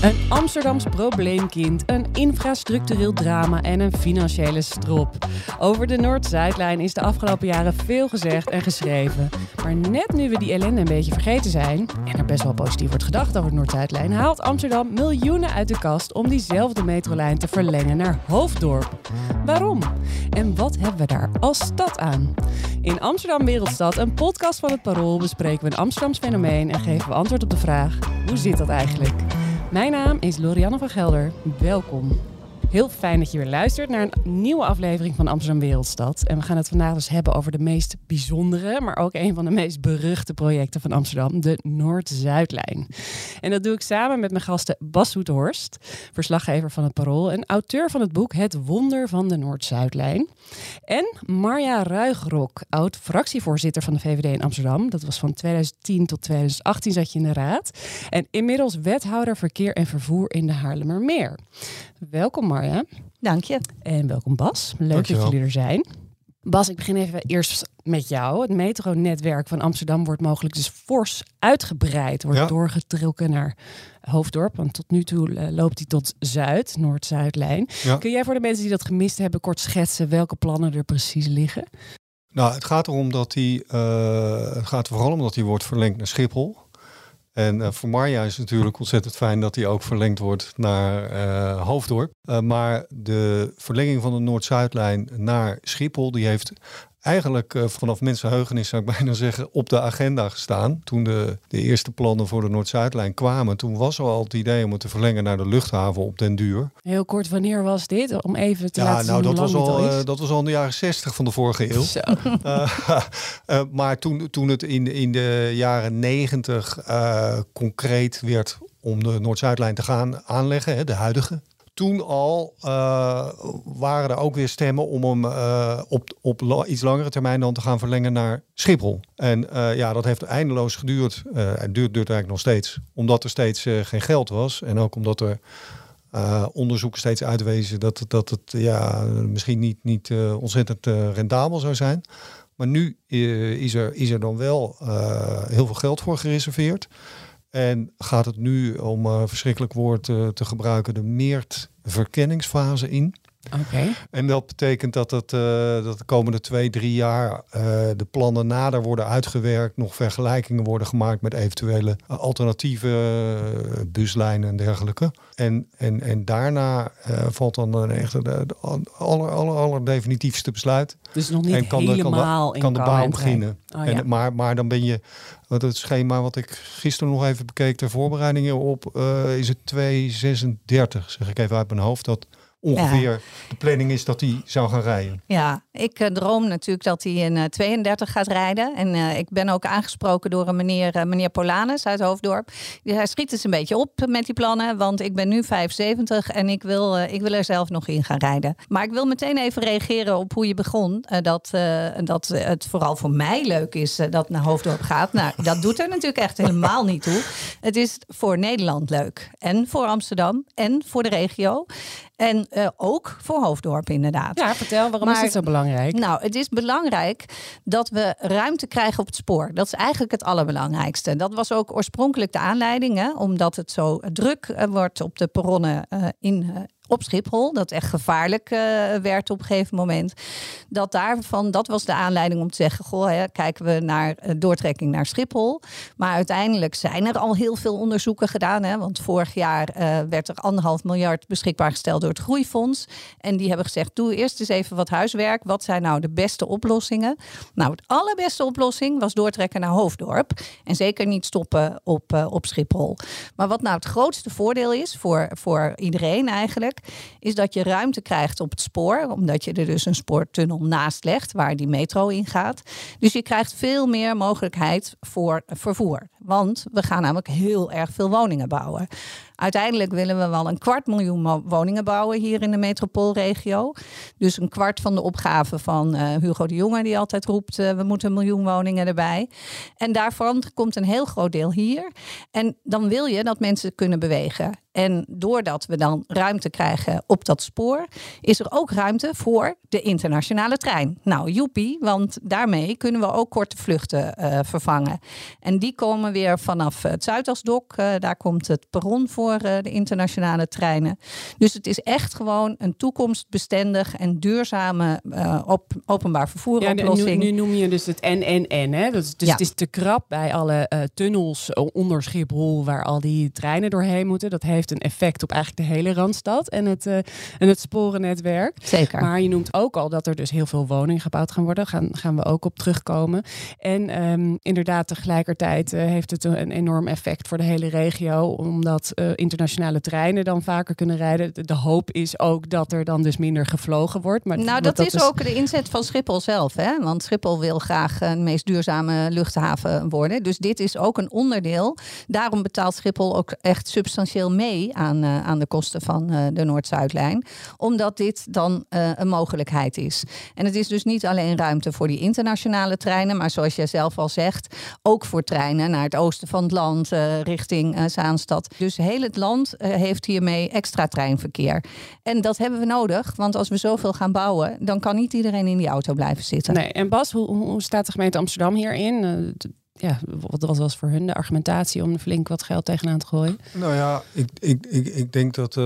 Een Amsterdams probleemkind, een infrastructureel drama en een financiële strop. Over de Noord-Zuidlijn is de afgelopen jaren veel gezegd en geschreven. Maar net nu we die ellende een beetje vergeten zijn, en er best wel positief wordt gedacht over de Noord-Zuidlijn, haalt Amsterdam miljoenen uit de kast om diezelfde metrolijn te verlengen naar Hoofddorp. Waarom? En wat hebben we daar als stad aan? In Amsterdam Wereldstad, een podcast van het Parool, bespreken we een Amsterdams fenomeen en geven we antwoord op de vraag: hoe zit dat eigenlijk? Mijn naam is Lorianne van Gelder. Welkom. Heel fijn dat je weer luistert naar een nieuwe aflevering van Amsterdam Wereldstad. En we gaan het vandaag dus hebben over de meest bijzondere, maar ook een van de meest beruchte projecten van Amsterdam, de Noord-Zuidlijn. En dat doe ik samen met mijn gasten Bas Soeterhorst, verslaggever van het Parool en auteur van het boek Het Wonder van de Noord-Zuidlijn. En Marja Ruigrok, oud fractievoorzitter van de VVD in Amsterdam. Dat was van 2010 tot 2018 zat je in de raad. En inmiddels wethouder verkeer en vervoer in de Haarlemmermeer. Welkom Marja. Dank je. En welkom Bas. Leuk Dankjewel. dat jullie er zijn. Bas, ik begin even eerst met jou. Het metronetwerk van Amsterdam wordt mogelijk dus fors uitgebreid. Wordt Ja. doorgetrokken naar Hoofddorp. Want tot nu toe eh, loopt hij tot Zuid, Noord-Zuidlijn. Ja. Kun jij voor de mensen die dat gemist hebben kort schetsen welke plannen er precies liggen? Nou, het gaat erom dat hij. eh, het gaat vooral om dat hij wordt verlengd naar Schiphol. En eh, voor Marja is het natuurlijk ontzettend fijn dat hij ook verlengd wordt naar eh, Hoofddorp. Eh, maar de verlenging van de Noord-Zuidlijn naar Schiphol, die heeft eigenlijk eh, vanaf mensenheugenis, zou ik bijna zeggen, op de agenda gestaan. Toen de, de eerste plannen voor de Noord-Zuidlijn kwamen, toen was er al het idee om het te verlengen naar de luchthaven op den duur. Heel kort, wanneer was dit? Om even te Ja, laten nou, zien dat hoe was, al, is. dat was al in de jaren 60 van de vorige eeuw. Zo. Eh, maar toen, toen het in, in de jaren 90 eh, concreet werd om de Noord-Zuidlijn te gaan aanleggen, hè, de huidige. Toen al eh, waren er ook weer stemmen om hem eh, op, op iets langere termijn dan te gaan verlengen naar Schiphol. En eh, ja, dat heeft eindeloos geduurd. Het duurt, duurt eigenlijk nog steeds. Omdat er steeds geen geld was. En ook omdat er onderzoeken steeds uitwezen dat, dat het ja, misschien niet, niet ontzettend rendabel zou zijn. Maar nu is, er, is er dan wel heel veel geld voor gereserveerd. En gaat het nu, om een verschrikkelijk woord eh, te gebruiken, de meertverkenningsfase in. Oké. En dat betekent dat, het, eh, dat de komende twee, drie jaar eh, de plannen nader worden uitgewerkt. Nog vergelijkingen worden gemaakt met eventuele eh, alternatieve buslijnen en dergelijke. En, en, en daarna valt dan echt de, de aller, aller, aller definitiefste besluit. Dus nog niet en kan de, kan helemaal de, in kan de trein. beginnen. Oh, en, maar, maar dan ben je, wat het schema wat ik gisteren nog even bekeek ter voorbereidingen op, is het 236, zeg ik even uit mijn hoofd. Dat ongeveer de planning is dat hij zou gaan rijden. Ja, ik eh, droom natuurlijk dat hij in eh, 32 gaat rijden. En eh, ik ben ook aangesproken door een meneer, eh, meneer Polanus uit Hoofddorp. Hij schiet dus een beetje op met die plannen, want ik ben nu 75 en ik wil, eh, ik wil er zelf nog in gaan rijden. Maar ik wil meteen even reageren op hoe je begon. eh, dat, eh, dat het vooral voor mij leuk is eh, dat naar Hoofddorp gaat. Nou, dat doet er natuurlijk echt helemaal niet toe. Het is voor Nederland leuk. En voor Amsterdam en voor de regio. En eh, ook voor Hoofddorp inderdaad. Ja, vertel, waarom is het zo belangrijk? Nou, het is belangrijk dat we ruimte krijgen op het spoor. Dat is eigenlijk het allerbelangrijkste. Dat was ook oorspronkelijk de aanleiding, hè, omdat het zo druk eh, wordt op de perronnen eh, in. Op Schiphol, dat echt gevaarlijk eh, werd op een gegeven moment. Dat daarvan, dat was de aanleiding om te zeggen: Goh, hè, kijken we naar eh, doortrekking naar Schiphol. Maar uiteindelijk zijn er al heel veel onderzoeken gedaan. Hè, want vorig jaar eh, werd er anderhalf miljard beschikbaar gesteld door het Groeifonds. En die hebben gezegd: doe eerst eens even wat huiswerk. Wat zijn nou de beste oplossingen? Nou, het allerbeste oplossing was doortrekken naar Hoofddorp. En zeker niet stoppen op, op Schiphol. Maar wat nou het grootste voordeel is voor, voor iedereen eigenlijk, is dat je ruimte krijgt op het spoor. Omdat je er dus een spoortunnel naast legt waar die metro in gaat. Dus je krijgt veel meer mogelijkheid voor vervoer. Want we gaan namelijk heel erg veel woningen bouwen. Uiteindelijk willen we wel een kwart miljoen woningen bouwen hier in de metropoolregio. Dus een kwart van de opgave van uh, Hugo de Jonge, die altijd roept: uh, we moeten een miljoen woningen erbij. En daarvan komt een heel groot deel hier. En dan wil je dat mensen kunnen bewegen. En doordat we dan ruimte krijgen op dat spoor, is er ook ruimte voor de internationale trein. Nou, joepie, want daarmee kunnen we ook korte vluchten uh, vervangen. En die komen weer vanaf het Zuidasdok. Uh, daar komt het perron voor uh, de internationale treinen. Dus het is echt gewoon een toekomstbestendig en duurzame op, openbaar vervoeroplossing. Ja, nu, nu, noem je dus het NNN. Hè? Dat is, dus ja. het is te krap bij alle tunnels onder Schiphol waar al die treinen doorheen moeten. Dat heeft een effect op eigenlijk de hele Randstad en het, en het sporennetwerk. Zeker. Maar je noemt ook al dat er dus heel veel woningen gebouwd gaan worden. Gaan, gaan we ook op terugkomen. En um, inderdaad, tegelijkertijd uh, heeft het een enorm effect voor de hele regio. Omdat uh, internationale treinen dan vaker kunnen rijden. De, de, hoop is ook dat er dan dus minder gevlogen wordt. Maar nou, dat, dat is, is ook de inzet van Schiphol zelf. Hè? Want Schiphol wil graag een meest duurzame luchthaven worden. Dus dit is ook een onderdeel. Daarom betaalt Schiphol ook echt substantieel mee aan, uh, aan de kosten van de Noord-Zuidlijn. Omdat dit dan een mogelijkheid is. En het is dus niet alleen ruimte voor die internationale treinen, maar zoals jij zelf al zegt, ook voor treinen naar het oosten van het land, richting Zaanstad. Dus heel het land heeft hiermee extra treinverkeer. En dat hebben we nodig, want als we zoveel gaan bouwen, dan kan niet iedereen in die auto blijven zitten. Nee, en Bas, hoe, hoe staat de gemeente Amsterdam hierin? ja, wat, wat was voor hun de argumentatie om er flink wat geld tegenaan te gooien? Nou ja, ik, ik, ik, ik denk dat uh,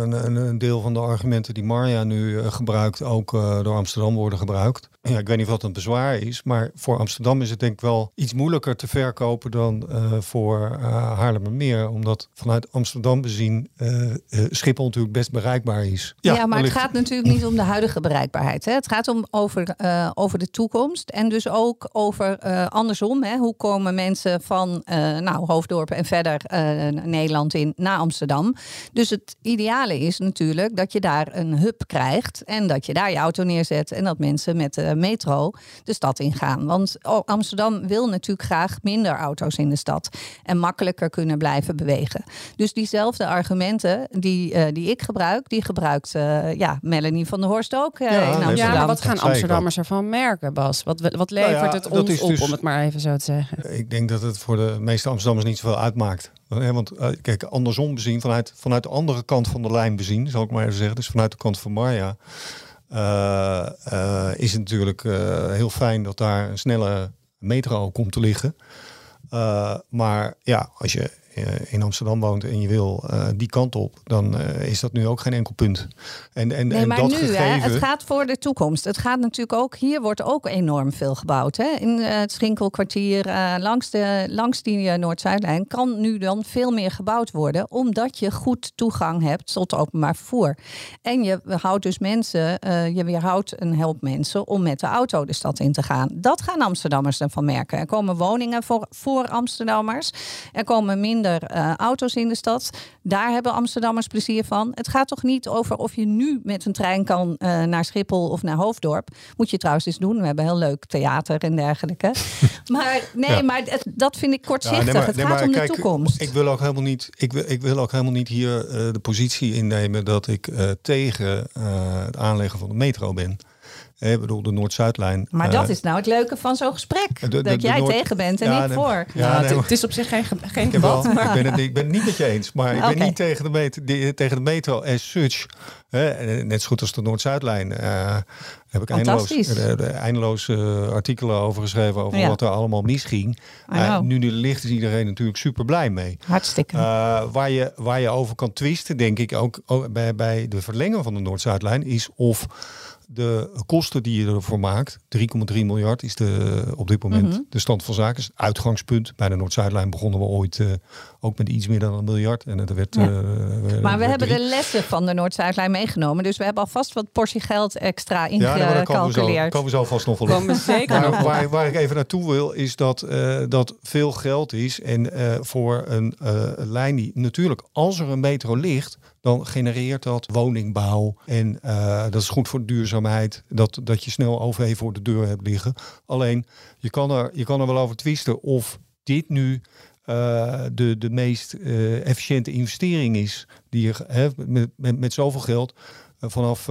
een, een, deel van de argumenten die Marja nu uh, gebruikt ook uh, door Amsterdam worden gebruikt. Ja, ik weet niet of dat een bezwaar is, maar voor Amsterdam is het denk ik wel iets moeilijker te verkopen dan uh, voor uh, Haarlemmermeer. Omdat vanuit Amsterdam bezien uh, Schiphol natuurlijk best bereikbaar is. Ja, ja maar het gaat natuurlijk niet om de huidige bereikbaarheid. Hè. Het gaat om over, over de toekomst en dus ook over andersom. Hè. Hoe komen mensen van nou, Hoofddorp en verder Nederland in naar Amsterdam? Dus het ideale is natuurlijk dat je daar een hub krijgt en dat je daar je auto neerzet en dat mensen met metro de stad ingaan. Want Amsterdam wil natuurlijk graag minder auto's in de stad en makkelijker kunnen blijven bewegen. Dus diezelfde argumenten die, uh, die ik gebruik, die gebruikt uh, ja, Melanie van der Horst ook uh, ja, in Amsterdam. Ja, wat gaan Amsterdammers ervan merken, Bas? Wat, wat levert nou ja, het ons op, dus, om het maar even zo te zeggen? Ik denk dat het voor de meeste Amsterdammers niet zoveel uitmaakt. Want kijk, andersom bezien, vanuit, vanuit de andere kant van de lijn bezien, zal ik maar even zeggen, dus vanuit de kant van Marja. Uh, uh, is het natuurlijk uh, heel fijn dat daar een snelle metro komt te liggen. maar ja, als je eh, in Amsterdam woont en je wil uh, die kant op, dan uh, is dat nu ook geen enkel punt. En, en, nee, en maar dat nu, gegeven... hè, het gaat voor de toekomst. Het gaat natuurlijk ook, hier wordt ook enorm veel gebouwd. Hè? In het Schinkelkwartier, langs, de, langs die Noord-Zuidlijn, kan nu dan veel meer gebouwd worden, omdat je goed toegang hebt tot openbaar vervoer. En je houdt dus mensen, je weerhoudt en helpt mensen om met de auto de stad in te gaan. Dat gaan Amsterdammers ervan merken. Er komen woningen voor, voor Amsterdammers. Er komen minder uh, auto's in de stad. Daar hebben Amsterdammers plezier van. Het gaat toch niet over of je nu met een trein kan uh, naar Schiphol of naar Hoofddorp. Moet je trouwens eens doen. We hebben heel leuk theater en dergelijke. maar nee, ja. maar het, dat vind ik kortzichtig. Ja, nee, maar, het nee, gaat om kijk, de toekomst. Ik wil ook helemaal niet, ik wil, ik wil ook helemaal niet hier uh, de positie innemen dat ik tegen het aanleggen van de metro ben. Ik bedoel, de Noord-Zuidlijn. Maar dat uh, is nou het leuke van zo'n gesprek. De, de, dat jij Noord... tegen bent en ja, ik voor. Ja, nee, het is op zich geen, geen debat. Wel, maar... ik, ben het, ik ben het niet met je eens. Maar ik okay. ben niet tegen de, metro, die, tegen de metro as such. Hè, net zo goed als de Noord-Zuidlijn. Uh, heb ik eindeloos, uh, eindeloos uh, artikelen over geschreven. Over ja. wat er allemaal misging. Uh, nu nu ligt is iedereen natuurlijk super blij mee. Hartstikke. waar, je, waar je over kan twisten, denk ik ook, ook bij, bij de verlengen van de Noord-Zuidlijn. Is of de kosten die je ervoor maakt, 3,3 miljard is de, op dit moment mm -hmm. de stand van zaken. Het uitgangspunt. Bij de Noord-Zuidlijn begonnen we ooit uh, ook met iets meer dan een miljard. En het werd, ja. uh, maar we hebben drie. de lessen van de Noord-Zuidlijn meegenomen. Dus we hebben alvast wat portie geld extra ingecalculeerd. Ja, komen we, zo, komen we zo vast nog wel op. Zeker maar, waar, waar, ik even naartoe wil, is dat uh, dat veel geld is. En voor een lijn die natuurlijk, als er een metro ligt, dan genereert dat woningbouw. En uh, dat is goed voor de Dat, dat je snel OV voor de deur hebt liggen. Alleen, je kan er, je kan er wel over twisten of dit nu uh, de, de meest uh, efficiënte investering is die je hè, met, met, met zoveel geld uh, vanaf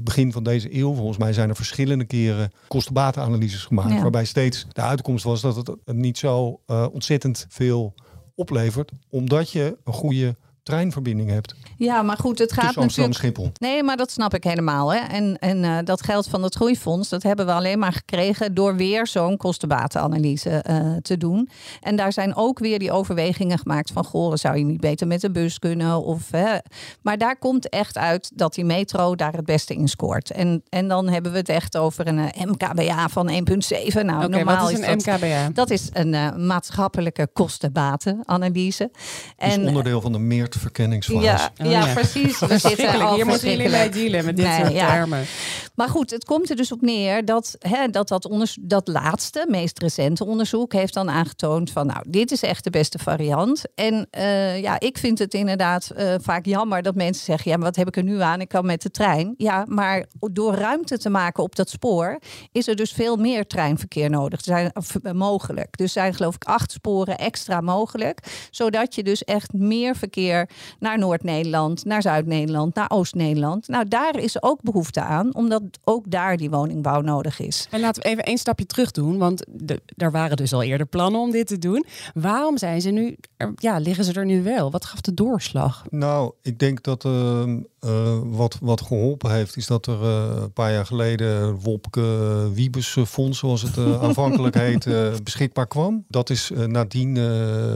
begin van deze eeuw, volgens mij zijn er verschillende keren kostenbatenanalyses gemaakt, ja. waarbij steeds de uitkomst was dat het niet zo ontzettend veel oplevert, omdat je een goede treinverbinding hebt. Ja, maar goed, het gaat natuurlijk. Schiphol. Nee, maar dat snap ik helemaal. Hè. En, en uh, dat geld van het groeifonds, dat hebben we alleen maar gekregen door weer zo'n kostenbatenanalyse uh, te doen. En daar zijn ook weer die overwegingen gemaakt van goh, zou je niet beter met de bus kunnen? Of, hè. Maar daar komt echt uit dat die metro daar het beste in scoort. En, en dan hebben we het echt over een uh, MKBA van 1,7. Nou, okay, normaal wat is een dat, MKBA? Dat is een maatschappelijke kostenbatenanalyse. En, is onderdeel van de meer verkenningsfase. Ja, ja, ja, precies. We zitten al Hier moeten jullie mee dealen met dit Nee, soort ja. termen. Maar goed, het komt er dus op neer dat hè, dat, dat, dat laatste, meest recente onderzoek heeft dan aangetoond van nou, dit is echt de beste variant. En eh, ja, ik vind het inderdaad eh, vaak jammer dat mensen zeggen, ja, maar wat heb ik er nu aan? Ik kan met de trein. Ja, maar door ruimte te maken op dat spoor is er dus veel meer treinverkeer nodig. Er zijn of, eh, mogelijk. Dus er zijn geloof ik acht sporen extra mogelijk, zodat je dus echt meer verkeer naar Noord-Nederland, naar Zuid-Nederland, naar Oost-Nederland. Nou, daar is ook behoefte aan, omdat ook daar die woningbouw nodig is. En laten we even één stapje terug doen, want de, er waren dus al eerder plannen om dit te doen. Waarom zijn ze nu, er- ja, liggen ze er nu wel? Wat gaf de doorslag? Nou, ik denk dat eh, eh, wat, wat geholpen heeft, is dat er eh, een paar jaar geleden Wopke Wiebes eh, Fonds, zoals het eh, aanvankelijk heet, beschikbaar kwam. Dat is nadien eh,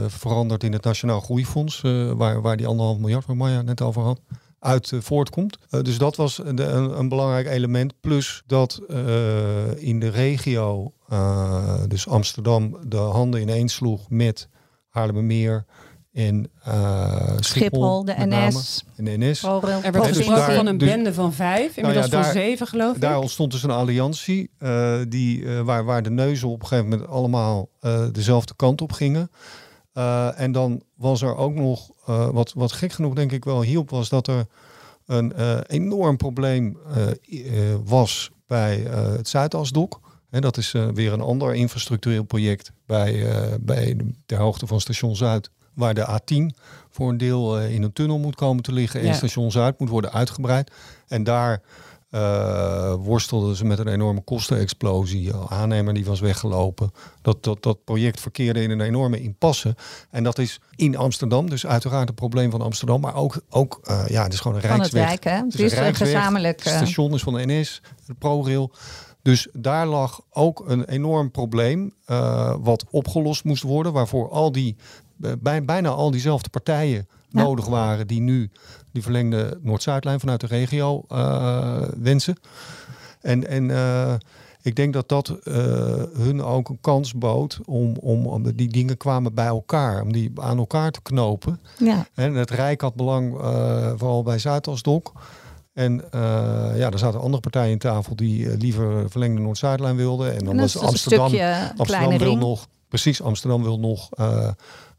veranderd in het Nationaal Groeifonds, eh, waar, waar die anderhalf miljard, waar Maya net over had. Uit eh, voortkomt. Eh, dus dat was de- een, een belangrijk element. Plus dat eh, in de regio, eh, dus Amsterdam, de handen ineens sloeg met Haarlemmermeer en eh Schiphol. Schiphol, de. NS, En de NS. ProRail, Er werd dus gesproken van een dus- bende van vijf, inmiddels ja, daar- van zeven geloof ik. Daar ontstond dus een alliantie eh, die, waar, waar de neuzen op een gegeven moment allemaal eh, dezelfde kant op gingen. Eh, en dan was er ook nog, eh, wat, wat gek genoeg denk ik wel hielp, was dat er een eh, enorm probleem was bij het Zuidasdok. En dat is weer een ander infrastructureel project bij, bij de, ter hoogte van station Zuid. Waar de A10 voor een deel in een tunnel moet komen te liggen. En station Zuid moet worden uitgebreid. En daar eh, worstelden ze met een enorme kostenexplosie. Aannemer die was weggelopen. Dat, dat, dat project verkeerde in een enorme impasse. En dat is in Amsterdam. Dus uiteraard een probleem van Amsterdam. Maar ook, ook eh, ja, het is gewoon een van het rijksweg. Rijk. Hè? Het Het is een een gezamenlijk. Het eh, station is van de NS, de ProRail. Dus daar lag ook een enorm probleem wat opgelost moest worden. Waarvoor al die, bij, bijna al diezelfde partijen Ja. nodig waren. Die nu die verlengde Noord-Zuidlijn vanuit de regio eh, wensen. En, en eh, ik denk dat dat eh, hun ook een kans bood om, om, om die dingen kwamen bij elkaar. Om die aan elkaar te knopen. ja. En het Rijk had belang vooral bij Zuidasdok. En ja, er zaten andere partijen in tafel die liever verlengde Noord-Zuidlijn wilden. En dan En was Amsterdam. Amsterdam wil nog, precies, Amsterdam wil nog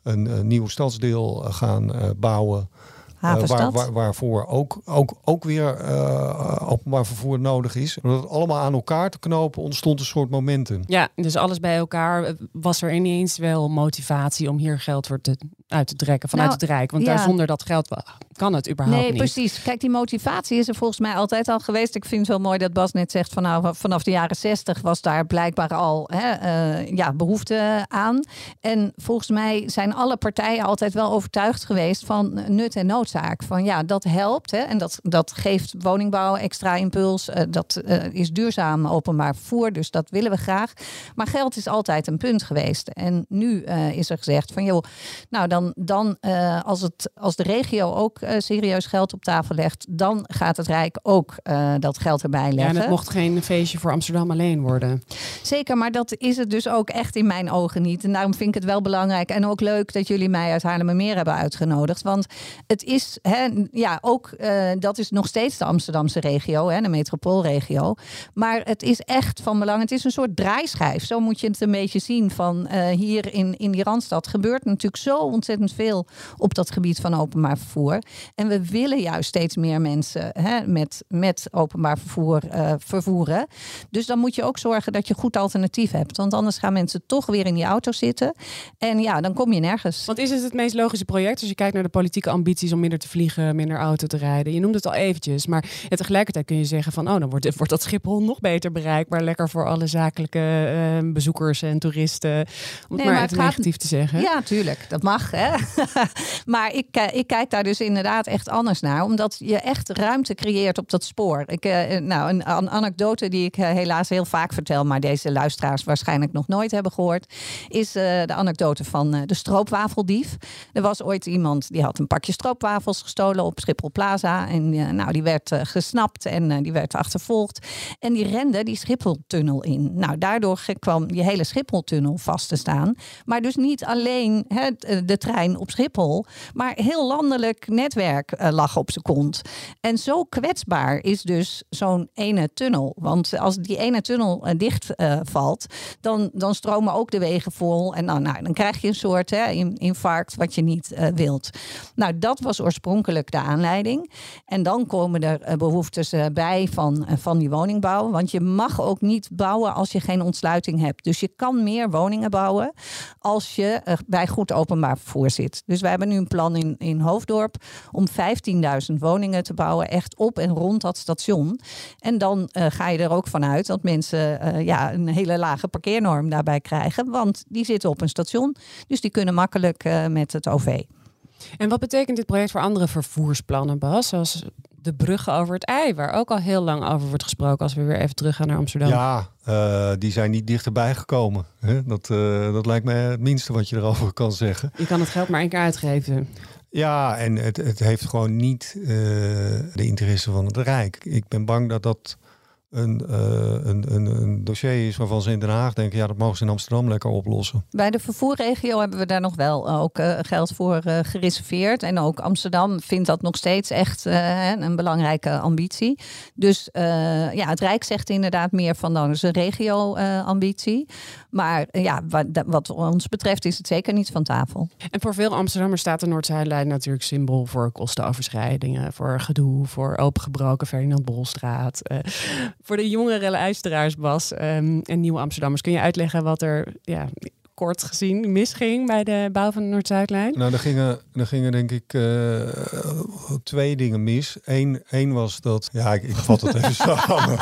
een, een nieuw stadsdeel eh, gaan eh, bouwen. Eh, waar, waar, waarvoor ook, ook, ook weer eh, openbaar vervoer nodig is. Om dat allemaal aan elkaar te knopen ontstond een soort momentum. Ja, dus alles bij elkaar eh, was er ineens wel motivatie om hier geld voor te, uit te trekken vanuit Nou, het Rijk. Want ja. daar zonder dat geld kan het überhaupt Nee, niet. precies. Kijk, die motivatie is er volgens mij altijd al geweest. Ik vind het wel mooi dat Bas net zegt van nou, vanaf de jaren zestig was daar blijkbaar al hè, eh, ja, behoefte aan. En volgens mij zijn alle partijen altijd wel overtuigd geweest van nut en noodzaak. Van ja, dat helpt hè, en dat, dat geeft woningbouw extra impuls. Eh, dat eh, is duurzaam openbaar vervoer, dus dat willen we graag. Maar geld is altijd een punt geweest. En nu is er gezegd van joh, nou dan, dan eh, als, het, als de regio ook eh, serieus geld op tafel legt, dan gaat het Rijk ook eh, dat geld erbij Ja, en leggen. het mocht geen feestje voor Amsterdam alleen worden. Zeker, maar dat is het dus ook echt in mijn ogen niet. En daarom vind ik het wel belangrijk en ook leuk dat jullie mij uit Haarlemmermeer hebben uitgenodigd. Want het is, hè, ja, ook dat is nog steeds de Amsterdamse regio, hè, de metropoolregio. Maar het is echt van belang. Het is een soort draaischijf. Zo moet je het een beetje zien van hier in, in die Randstad gebeurt natuurlijk zo ontzettend ontzettend veel op dat gebied van openbaar vervoer. En we willen juist steeds meer mensen hè, met, met openbaar vervoer uh, vervoeren. Dus dan moet je ook zorgen dat je goed alternatief hebt. Want anders gaan mensen toch weer in die auto zitten. En ja, dan kom je nergens. Want is het het meest logische project als je kijkt naar de politieke ambities om minder te vliegen, minder auto te rijden? Je noemde het al eventjes, maar tegelijkertijd kun je zeggen van, oh, dan wordt, wordt dat Schiphol nog beter bereikbaar, lekker voor alle zakelijke uh, bezoekers en toeristen. Om het maar, maar negatief te zeggen. Ja, tuurlijk, dat mag. Hè? maar ik, eh, ik kijk daar dus inderdaad echt anders naar, omdat je echt ruimte creëert op dat spoor. Ik, uh, nou, een, anekdote die ik helaas heel vaak vertel, maar deze luisteraars waarschijnlijk nog nooit hebben gehoord, is de anekdote van de stroopwafeldief. Er was ooit iemand die had een pakje stroopwafels gestolen op Schiphol Plaza en nou, die werd gesnapt en die werd achtervolgd en die rende die Schipholtunnel in. Nou, daardoor kwam die hele Schipholtunnel vast te staan. Maar dus niet alleen de op Schiphol, maar heel landelijk netwerk uh, lag op zijn kont. En zo kwetsbaar is dus zo'n ene tunnel. Want als die ene tunnel uh, dicht uh, valt, dan, dan stromen ook de wegen vol. En dan, nou, dan krijg je een soort hè, infarct wat je niet wilt. Nou, dat was oorspronkelijk de aanleiding. En dan komen er behoeftes bij van, van die woningbouw. Want je mag ook niet bouwen als je geen ontsluiting hebt. Dus je kan meer woningen bouwen als je bij goed openbaar Dus wij hebben nu een plan in, in Hoofddorp om 15.000 woningen te bouwen, echt op en rond dat station. En dan uh, ga je er ook vanuit dat mensen uh, ja, een hele lage parkeernorm daarbij krijgen, want die zitten op een station. Dus die kunnen makkelijk uh, met het OV. En wat betekent dit project voor andere vervoersplannen, Bas? Zoals de bruggen over het ei, waar ook al heel lang over wordt gesproken als we weer even terug gaan naar Amsterdam. Ja, uh, die zijn niet dichterbij gekomen. Hè? Dat, uh, dat lijkt me het minste wat je erover kan zeggen. Je kan het geld maar één keer uitgeven. Ja, en het, het heeft gewoon niet uh, de interesse van het Rijk. Ik ben bang dat dat een, uh, een, een, een, dossier is waarvan ze in Den Haag denken, ja, dat mogen ze in Amsterdam lekker oplossen. Bij de vervoerregio hebben we daar nog wel ook uh, geld voor uh, gereserveerd. En ook Amsterdam vindt dat nog steeds echt een belangrijke ambitie. Dus ja, het Rijk zegt inderdaad meer van dan is een regio-ambitie. maar ja, wat, wat, ons betreft is het zeker niet van tafel. En voor veel Amsterdammers staat de Noord-Zuidlijn natuurlijk symbool voor kostenoverschrijdingen, voor gedoe, voor opengebroken Ferdinand Bolstraat voor de jongere luisteraars, Bas, um, en nieuwe Amsterdammers, kun je uitleggen wat er ja, kort gezien misging bij de bouw van de Noord-Zuidlijn? Nou, er gingen, er gingen denk ik uh, twee dingen mis. Eén, één was dat, ja, ik, ik vat het even samen.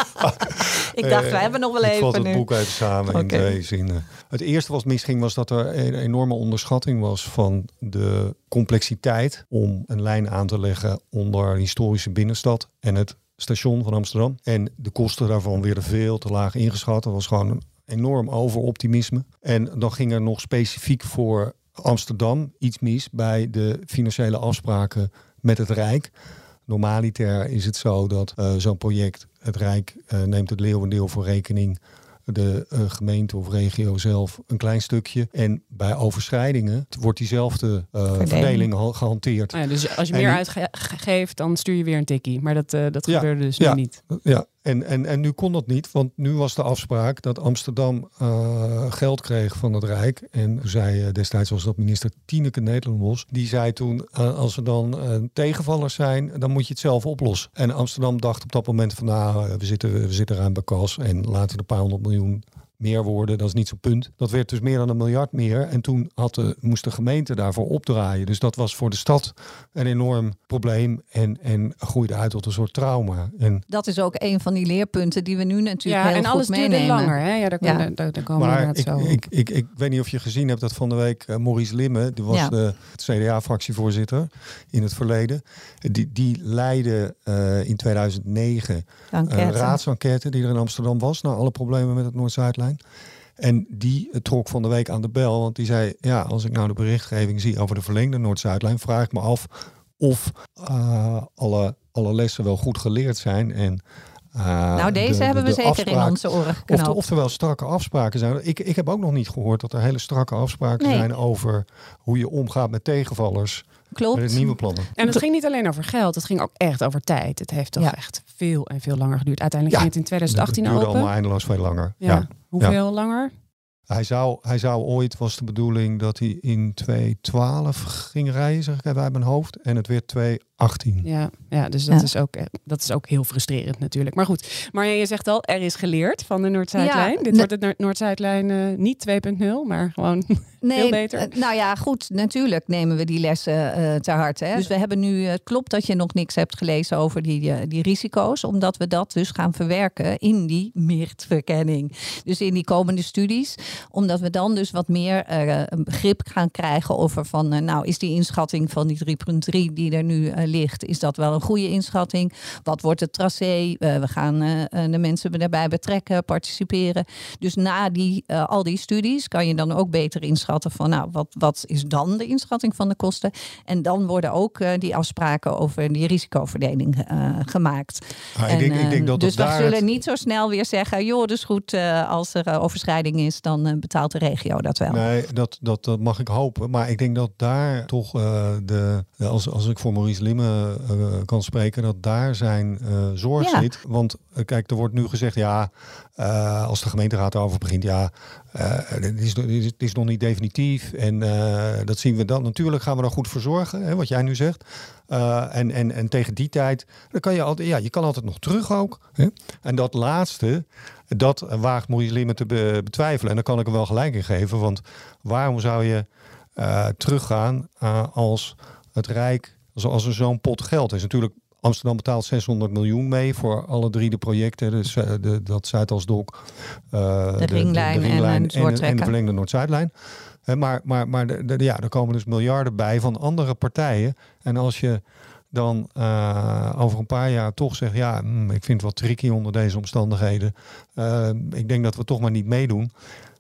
ik dacht, uh, we hebben nog wel even Ik vat het nu. boek even samen okay. in twee zinnen. Het eerste wat misging was dat er een enorme onderschatting was van de complexiteit om een lijn aan te leggen onder een historische binnenstad en het station van Amsterdam. En de kosten daarvan werden veel te laag ingeschat. Dat was gewoon een enorm overoptimisme. En dan ging er nog specifiek voor Amsterdam iets mis bij de financiële afspraken met het Rijk. Normaliter is het zo dat uh, zo'n project, het Rijk uh, neemt het leeuwendeel voor rekening de uh, gemeente of regio zelf een klein stukje. En bij overschrijdingen wordt diezelfde uh, verdeling gehanteerd. Ah ja, dus als je meer uitgeeft, dan stuur je weer een tikkie. Maar dat, uh, dat ja, gebeurde dus ja, nu niet. Ja, en, en, en nu kon dat niet, want nu was de afspraak dat Amsterdam uh, geld kreeg van het Rijk. En zei destijds was dat minister Tineke Nederlandbos. Die zei toen, uh, als er dan uh, tegenvallers zijn, dan moet je het zelf oplossen. En Amsterdam dacht op dat moment van, nou, we zitten, we zitten ruim bij kas en laten we een paar honderd miljoen meer worden. Dat is niet zo'n punt. Dat werd dus meer dan een miljard meer. En toen had de, moest de gemeente daarvoor opdraaien. Dus dat was voor de stad een enorm probleem. En, en groeide uit tot een soort trauma. En dat is ook een van die leerpunten die we nu natuurlijk ja, heel en alles duurde langer. Hè? Ja, daar, ja. Daar, daar, daar komen maar we ik, zo. Ik, ik, ik, ik weet niet of je gezien hebt dat van de week uh, Maurice Limme, die was ja. de CDA-fractievoorzitter in het verleden. Die, die leidde uh, in 2009 een raadsenquête die er in Amsterdam was. naar alle problemen met het Noord-Zuidlijn. En die trok van de week aan de bel. Want die zei: Ja, als ik nou de berichtgeving zie over de verlengde Noord-Zuidlijn, vraag ik me af of uh, alle, alle lessen wel goed geleerd zijn. En uh, nou, deze de, hebben we zeker in onze oren geknoopt. Of, oftewel strakke afspraken zijn. Ik, ik heb ook nog niet gehoord dat er hele strakke afspraken nee. zijn over hoe je omgaat met tegenvallers. Klopt. Met nieuwe plannen. En het ging niet alleen over geld, het ging ook echt over tijd. Het heeft toch ja. echt veel en veel langer geduurd. Uiteindelijk ja. ging het in 2018 het duurde open. allemaal eindeloos veel langer. Ja. ja. Hoeveel langer? Hij zou, hij zou ooit, was de bedoeling dat hij in 2012 ging rijden, zeg ik even uit mijn hoofd. En het werd 2018. Ja, ja dus dat, Ja. Is ook, eh, dat is ook heel frustrerend natuurlijk. Maar goed, maar je zegt al, er is geleerd van de Noord-Zuidlijn. Ja, Dit wordt het Noord- Noord-Zuidlijn eh, niet 2.0, maar gewoon veel beter. eh, nou ja, goed. Natuurlijk nemen we die lessen eh ter harte. Hè. Dus we hebben nu, het klopt dat je nog niks hebt gelezen over die, die risico's. Omdat we dat dus gaan verwerken in die MIRT-verkenning. Dus in die komende studies. Omdat we dan dus wat meer eh, een begrip gaan krijgen over van... nou, is die inschatting van die 3.3 die er nu eh, ligt... is dat wel een goede inschatting? Wat wordt het tracé? Eh, we gaan eh, eh, de mensen daarbij betrekken, participeren. Dus na die, al die studies kan je dan ook beter inschatten van... nou, wat, wat is dan de inschatting van de kosten? En dan worden ook die afspraken over die risicoverdeling gemaakt. Ah, ik, denk, ik En, denk dat dus het we daar zullen het- niet zo snel weer zeggen... joh, dus goed, als er overschrijding is, dan betaalt de regio dat wel. Nee, dat, dat, dat mag ik hopen. Maar ik denk dat daar toch de, als, als ik voor Maurice Eh, kan spreken, dat daar zijn eh, zorg Ja. zit. Want eh, kijk, er wordt nu gezegd, ja, als de gemeenteraad erover begint, ja, het, is, is- nog niet definitief. En dat zien we dan. Natuurlijk gaan we er goed voor zorgen, hè, wat jij nu zegt. En, en, en tegen die tijd, dan kan je altijd, ja, je kan altijd nog terug ook. Hè? En dat laatste, dat waagt Limme te be- betwijfelen. En daar kan ik hem wel gelijk in geven. Want waarom zou je teruggaan als het Rijk, als, als er zo'n pot geld is? Natuurlijk, Amsterdam betaalt 600 miljoen mee voor alle drie de projecten. Dus eh, de, dat Zuidasdok, eh, De ringlijn en ringlijn en, de verlengde Noord-Zuidlijn. Hè, maar maar, maar de, de- ja, er komen dus miljarden bij van andere partijen. En als je dan eh, over een paar jaar toch zegt... ja, hm, ik vind het wat tricky onder deze omstandigheden. Eh, ik denk dat we toch maar niet meedoen.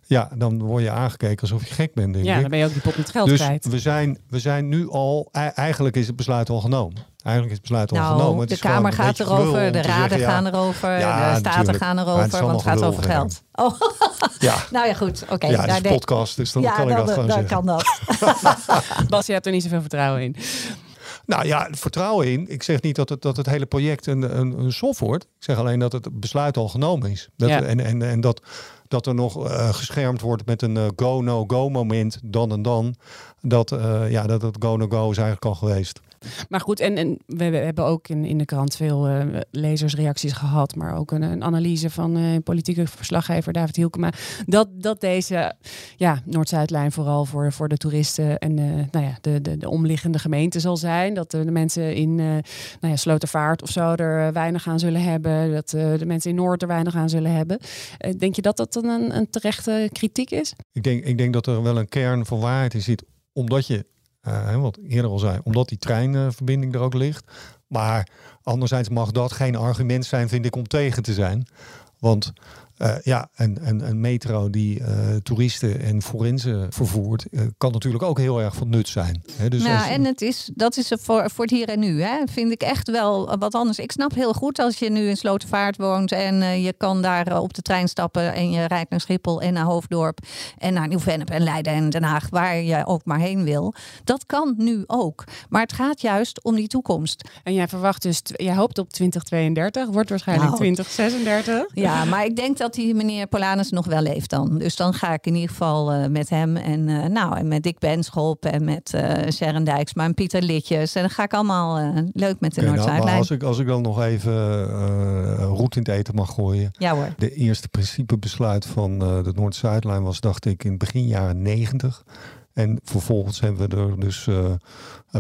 Ja, dan word je aangekeken alsof je gek bent, denk ja, ik. dan ben je ook die pot met geld Dus kwijt. we zijn, we zijn nu al... e- Eigenlijk is het besluit al genomen. Eigenlijk is het besluit al Nou, genomen. Het de Kamer gaat erover, de raden zeggen, ja, gaan erover, Ja, de staten natuurlijk. gaan het erover, want het gaat over geld. Oh, Ja, nou ja, goed. Oké. ja, het daar is de- een podcast, dus dan ja, kan ik dat gewoon dan zeggen. kan dat. Bas, je hebt er niet zoveel vertrouwen in. Nou ja, vertrouwen in. Ik zeg niet dat het, dat het hele project een, een, een sof wordt. Ik zeg alleen dat het besluit al genomen is. Dat, Ja. En, en, en dat, dat er nog eh, geschermd wordt met een eh, go-no-go moment, dan en dan. Dat, eh, ja, dat het go-no-go is eigenlijk al geweest. Maar goed, en, en we we hebben ook in, in de krant veel eh, lezersreacties gehad, maar ook een, een analyse van eh, politieke verslaggever David Hielkema. Dat, dat deze ja, Noord-Zuidlijn vooral voor, voor de toeristen en eh, nou ja, de, de, de omliggende gemeenten zal zijn. Dat de mensen in nou ja, Slotervaart of zo er weinig aan zullen hebben. Dat de mensen in Noord er weinig aan zullen hebben. Denk je dat dat dan een, een terechte kritiek is? Ik denk, ik denk dat er wel een kern van waarheid in zit. Omdat je, eh, wat ik eerder al zei, omdat die treinverbinding er ook ligt. Maar anderzijds mag dat geen argument zijn, vind ik, om tegen te zijn. Want eh, ja, een, een, een metro die eh, toeristen en forensen vervoert, eh, kan natuurlijk ook heel erg van nut zijn. Hè, dus als ja, je- en het is, dat is voor, voor het hier en nu. Hè. Vind ik echt wel wat anders. Ik snap heel goed als je nu in Slotervaart woont en eh, je kan daar op de trein stappen en je rijdt naar Schiphol en naar Hoofddorp en naar Nieuw-Vennep en Leiden en Den Haag, waar je ook maar heen wil. Dat kan nu ook. Maar het gaat juist om die toekomst. En jij verwacht dus, jij hoopt op 2032, wordt waarschijnlijk Nou. 2036. Ja, maar ik denk dat die meneer Polanus nog wel leeft dan. Dus dan ga ik in ieder geval eh, met hem en, eh, nou, en met Dick Benschop en met eh Sharon Dijksma en Pieter Litjes. En dan ga ik allemaal leuk met de Oké, nou, als, ik, als ik dan nog even roet in het eten mag gooien. Ja hoor. De eerste principebesluit van de Noord-Zuidlijn was, dacht ik, in begin jaren 90. En vervolgens hebben we er dus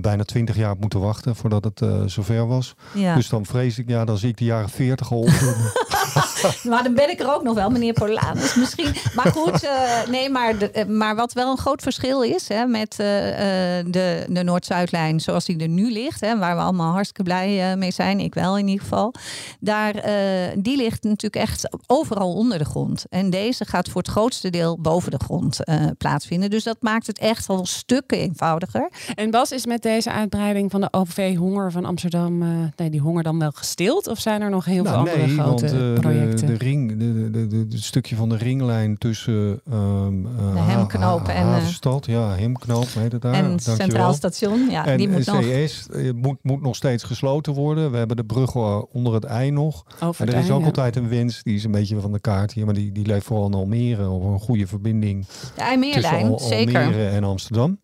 bijna 20 jaar op moeten wachten voordat het zover was. Ja. Dus dan vrees ik, ja, dan zie ik de jaren 40 al. Maar dan ben ik er ook nog wel, meneer Polanus misschien. Maar goed, eh, nee, maar, de, eh, maar wat wel een groot verschil is hè, met eh, eh, de, de Noord-Zuidlijn zoals die er nu ligt, hè, waar we allemaal hartstikke blij mee zijn, ik wel in ieder geval. Daar, eh, die ligt natuurlijk echt overal onder de grond. En deze gaat voor het grootste deel boven de grond eh, plaatsvinden. Dus dat maakt het echt al stukken eenvoudiger. En Bas, is met deze uitbreiding van de OV Honger van Amsterdam, eh, nee, die honger dan wel gestild? Of zijn er nog heel veel nou, andere nee, want grote de, projecten. De, de ring, de, de, de, de stukje van de ringlijn tussen um, uh, de Hemknoop ha, en Havenstad, ja, Hemknoop heet het daar. En Dankjewel. Centraal Station, ja, en die moet nog. CS moet, moet nog steeds gesloten worden. We hebben de brug onder het ei nog. Over En er het is ook ja. altijd een wens, die is een beetje van de kaart hier, maar die, die leeft vooral in Almere over een goede verbinding De tussen IJmeerlijn, zeker. Almere en Amsterdam.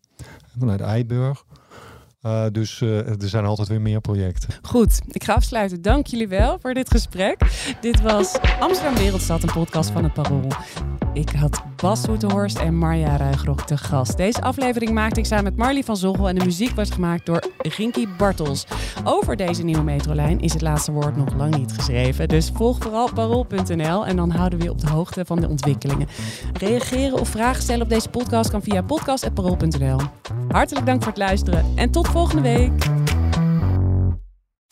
Vanuit Eiburg. Uh, dus uh, er zijn altijd weer meer projecten. Goed, ik ga afsluiten. Dank jullie wel voor dit gesprek. Dit was Amsterdam Wereldstad, een podcast van het Parool. Ik had Bas Soeterhorst en Marja Ruigrok te gast. Deze aflevering maakte ik samen met Marley van Zoggel en de muziek was gemaakt door Rinky Bartels. Over deze nieuwe metrolijn is het laatste woord nog lang niet geschreven. Dus volg vooral parool.nl en dan houden we je op de hoogte van de ontwikkelingen. Reageren of vragen stellen op deze podcast kan via podcast.parool.nl. Hartelijk dank voor het luisteren en tot volgende week.